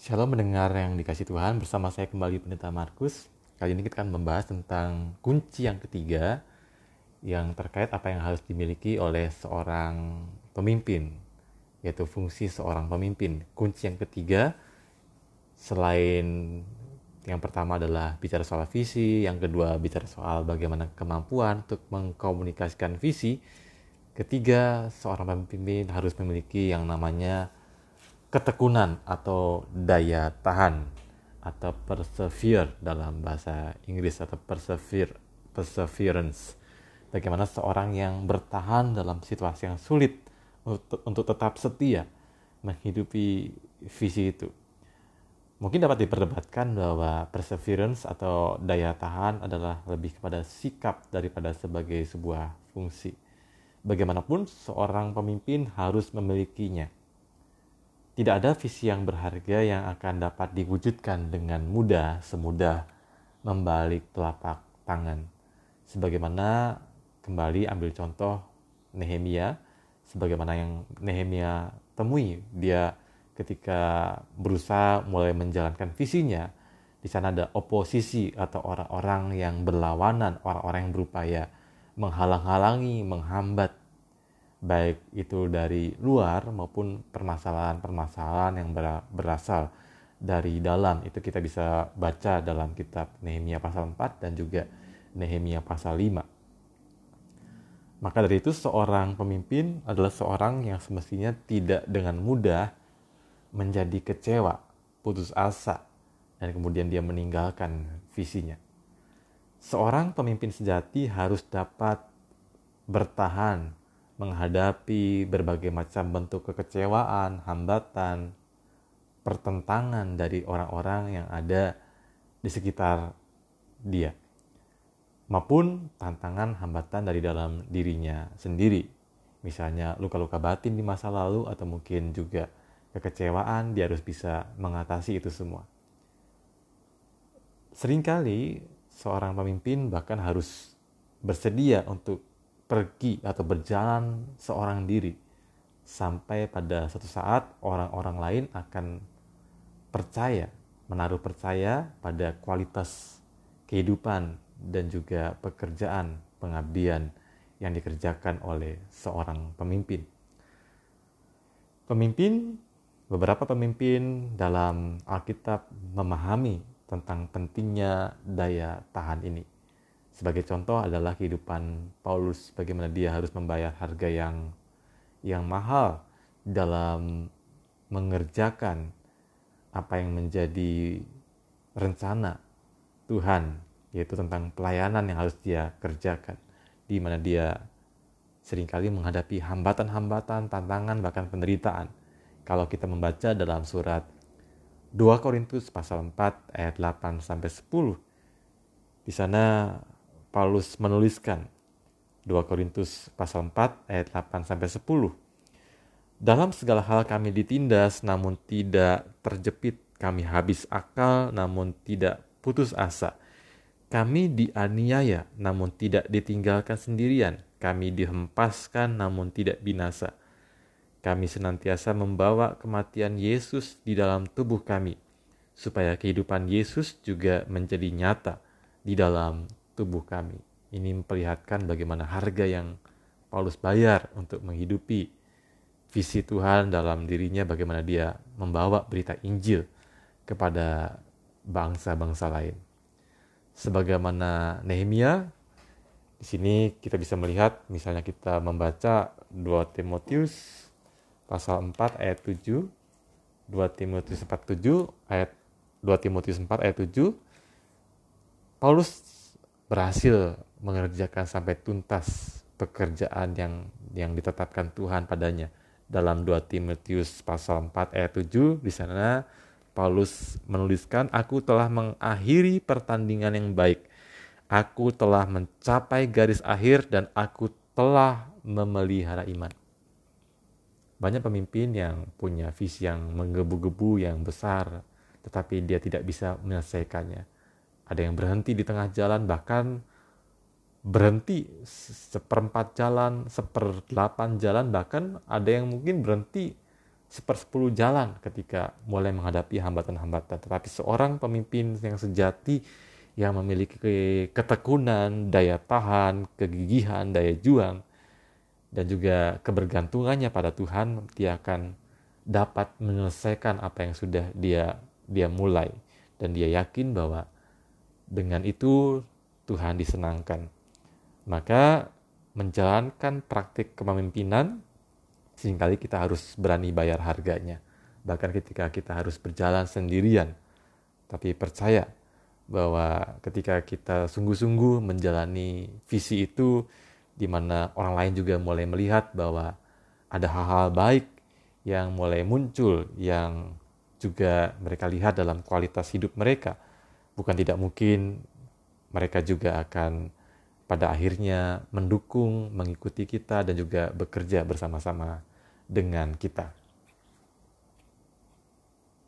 Shalom mendengar yang dikasih Tuhan bersama saya kembali Pendeta Markus. Kali ini kita akan membahas tentang kunci yang ketiga yang terkait apa yang harus dimiliki oleh seorang pemimpin, yaitu fungsi seorang pemimpin. Kunci yang ketiga selain yang pertama adalah bicara soal visi, yang kedua bicara soal bagaimana kemampuan untuk mengkomunikasikan visi. Ketiga, seorang pemimpin harus memiliki yang namanya ketekunan atau daya tahan atau persevere dalam bahasa Inggris atau persevere perseverance. Bagaimana seorang yang bertahan dalam situasi yang sulit untuk, untuk tetap setia menghidupi visi itu. Mungkin dapat diperdebatkan bahwa perseverance atau daya tahan adalah lebih kepada sikap daripada sebagai sebuah fungsi. Bagaimanapun seorang pemimpin harus memilikinya tidak ada visi yang berharga yang akan dapat diwujudkan dengan mudah semudah membalik telapak tangan. Sebagaimana kembali ambil contoh Nehemia, sebagaimana yang Nehemia temui, dia ketika berusaha mulai menjalankan visinya, di sana ada oposisi atau orang-orang yang berlawanan, orang-orang yang berupaya menghalang-halangi, menghambat baik itu dari luar maupun permasalahan-permasalahan yang berasal dari dalam itu kita bisa baca dalam kitab Nehemia pasal 4 dan juga Nehemia pasal 5 maka dari itu seorang pemimpin adalah seorang yang semestinya tidak dengan mudah menjadi kecewa, putus asa, dan kemudian dia meninggalkan visinya. Seorang pemimpin sejati harus dapat bertahan menghadapi berbagai macam bentuk kekecewaan, hambatan, pertentangan dari orang-orang yang ada di sekitar dia, maupun tantangan hambatan dari dalam dirinya sendiri, misalnya luka-luka batin di masa lalu, atau mungkin juga kekecewaan, dia harus bisa mengatasi itu semua. Seringkali seorang pemimpin bahkan harus bersedia untuk pergi atau berjalan seorang diri sampai pada suatu saat orang-orang lain akan percaya, menaruh percaya pada kualitas kehidupan dan juga pekerjaan pengabdian yang dikerjakan oleh seorang pemimpin. Pemimpin, beberapa pemimpin dalam Alkitab memahami tentang pentingnya daya tahan ini sebagai contoh adalah kehidupan Paulus bagaimana dia harus membayar harga yang yang mahal dalam mengerjakan apa yang menjadi rencana Tuhan yaitu tentang pelayanan yang harus dia kerjakan di mana dia sering kali menghadapi hambatan-hambatan, tantangan bahkan penderitaan. Kalau kita membaca dalam surat 2 Korintus pasal 4 ayat 8 sampai 10 di sana Paulus menuliskan 2 Korintus pasal 4 ayat 8 sampai 10. Dalam segala hal kami ditindas namun tidak terjepit, kami habis akal namun tidak putus asa. Kami dianiaya namun tidak ditinggalkan sendirian, kami dihempaskan namun tidak binasa. Kami senantiasa membawa kematian Yesus di dalam tubuh kami, supaya kehidupan Yesus juga menjadi nyata di dalam tubuh kami. Ini memperlihatkan bagaimana harga yang Paulus bayar untuk menghidupi visi Tuhan dalam dirinya, bagaimana dia membawa berita Injil kepada bangsa-bangsa lain. Sebagaimana Nehemia, di sini kita bisa melihat, misalnya kita membaca 2 Timotius pasal 4 ayat 7, 2 Timotius 4 7 ayat 2 Timotius 4 ayat 7 Paulus berhasil mengerjakan sampai tuntas pekerjaan yang yang ditetapkan Tuhan padanya. Dalam 2 Timotius pasal 4 ayat 7 di sana Paulus menuliskan, "Aku telah mengakhiri pertandingan yang baik. Aku telah mencapai garis akhir dan aku telah memelihara iman." Banyak pemimpin yang punya visi yang menggebu-gebu yang besar, tetapi dia tidak bisa menyelesaikannya ada yang berhenti di tengah jalan bahkan berhenti seperempat jalan, seperdelapan jalan bahkan ada yang mungkin berhenti sepersepuluh jalan ketika mulai menghadapi hambatan-hambatan. Tetapi seorang pemimpin yang sejati yang memiliki ketekunan, daya tahan, kegigihan, daya juang, dan juga kebergantungannya pada Tuhan, dia akan dapat menyelesaikan apa yang sudah dia dia mulai dan dia yakin bahwa dengan itu Tuhan disenangkan. Maka menjalankan praktik kepemimpinan sering kali kita harus berani bayar harganya. Bahkan ketika kita harus berjalan sendirian. Tapi percaya bahwa ketika kita sungguh-sungguh menjalani visi itu, di mana orang lain juga mulai melihat bahwa ada hal-hal baik yang mulai muncul, yang juga mereka lihat dalam kualitas hidup mereka. Bukan tidak mungkin mereka juga akan pada akhirnya mendukung, mengikuti kita, dan juga bekerja bersama-sama dengan kita.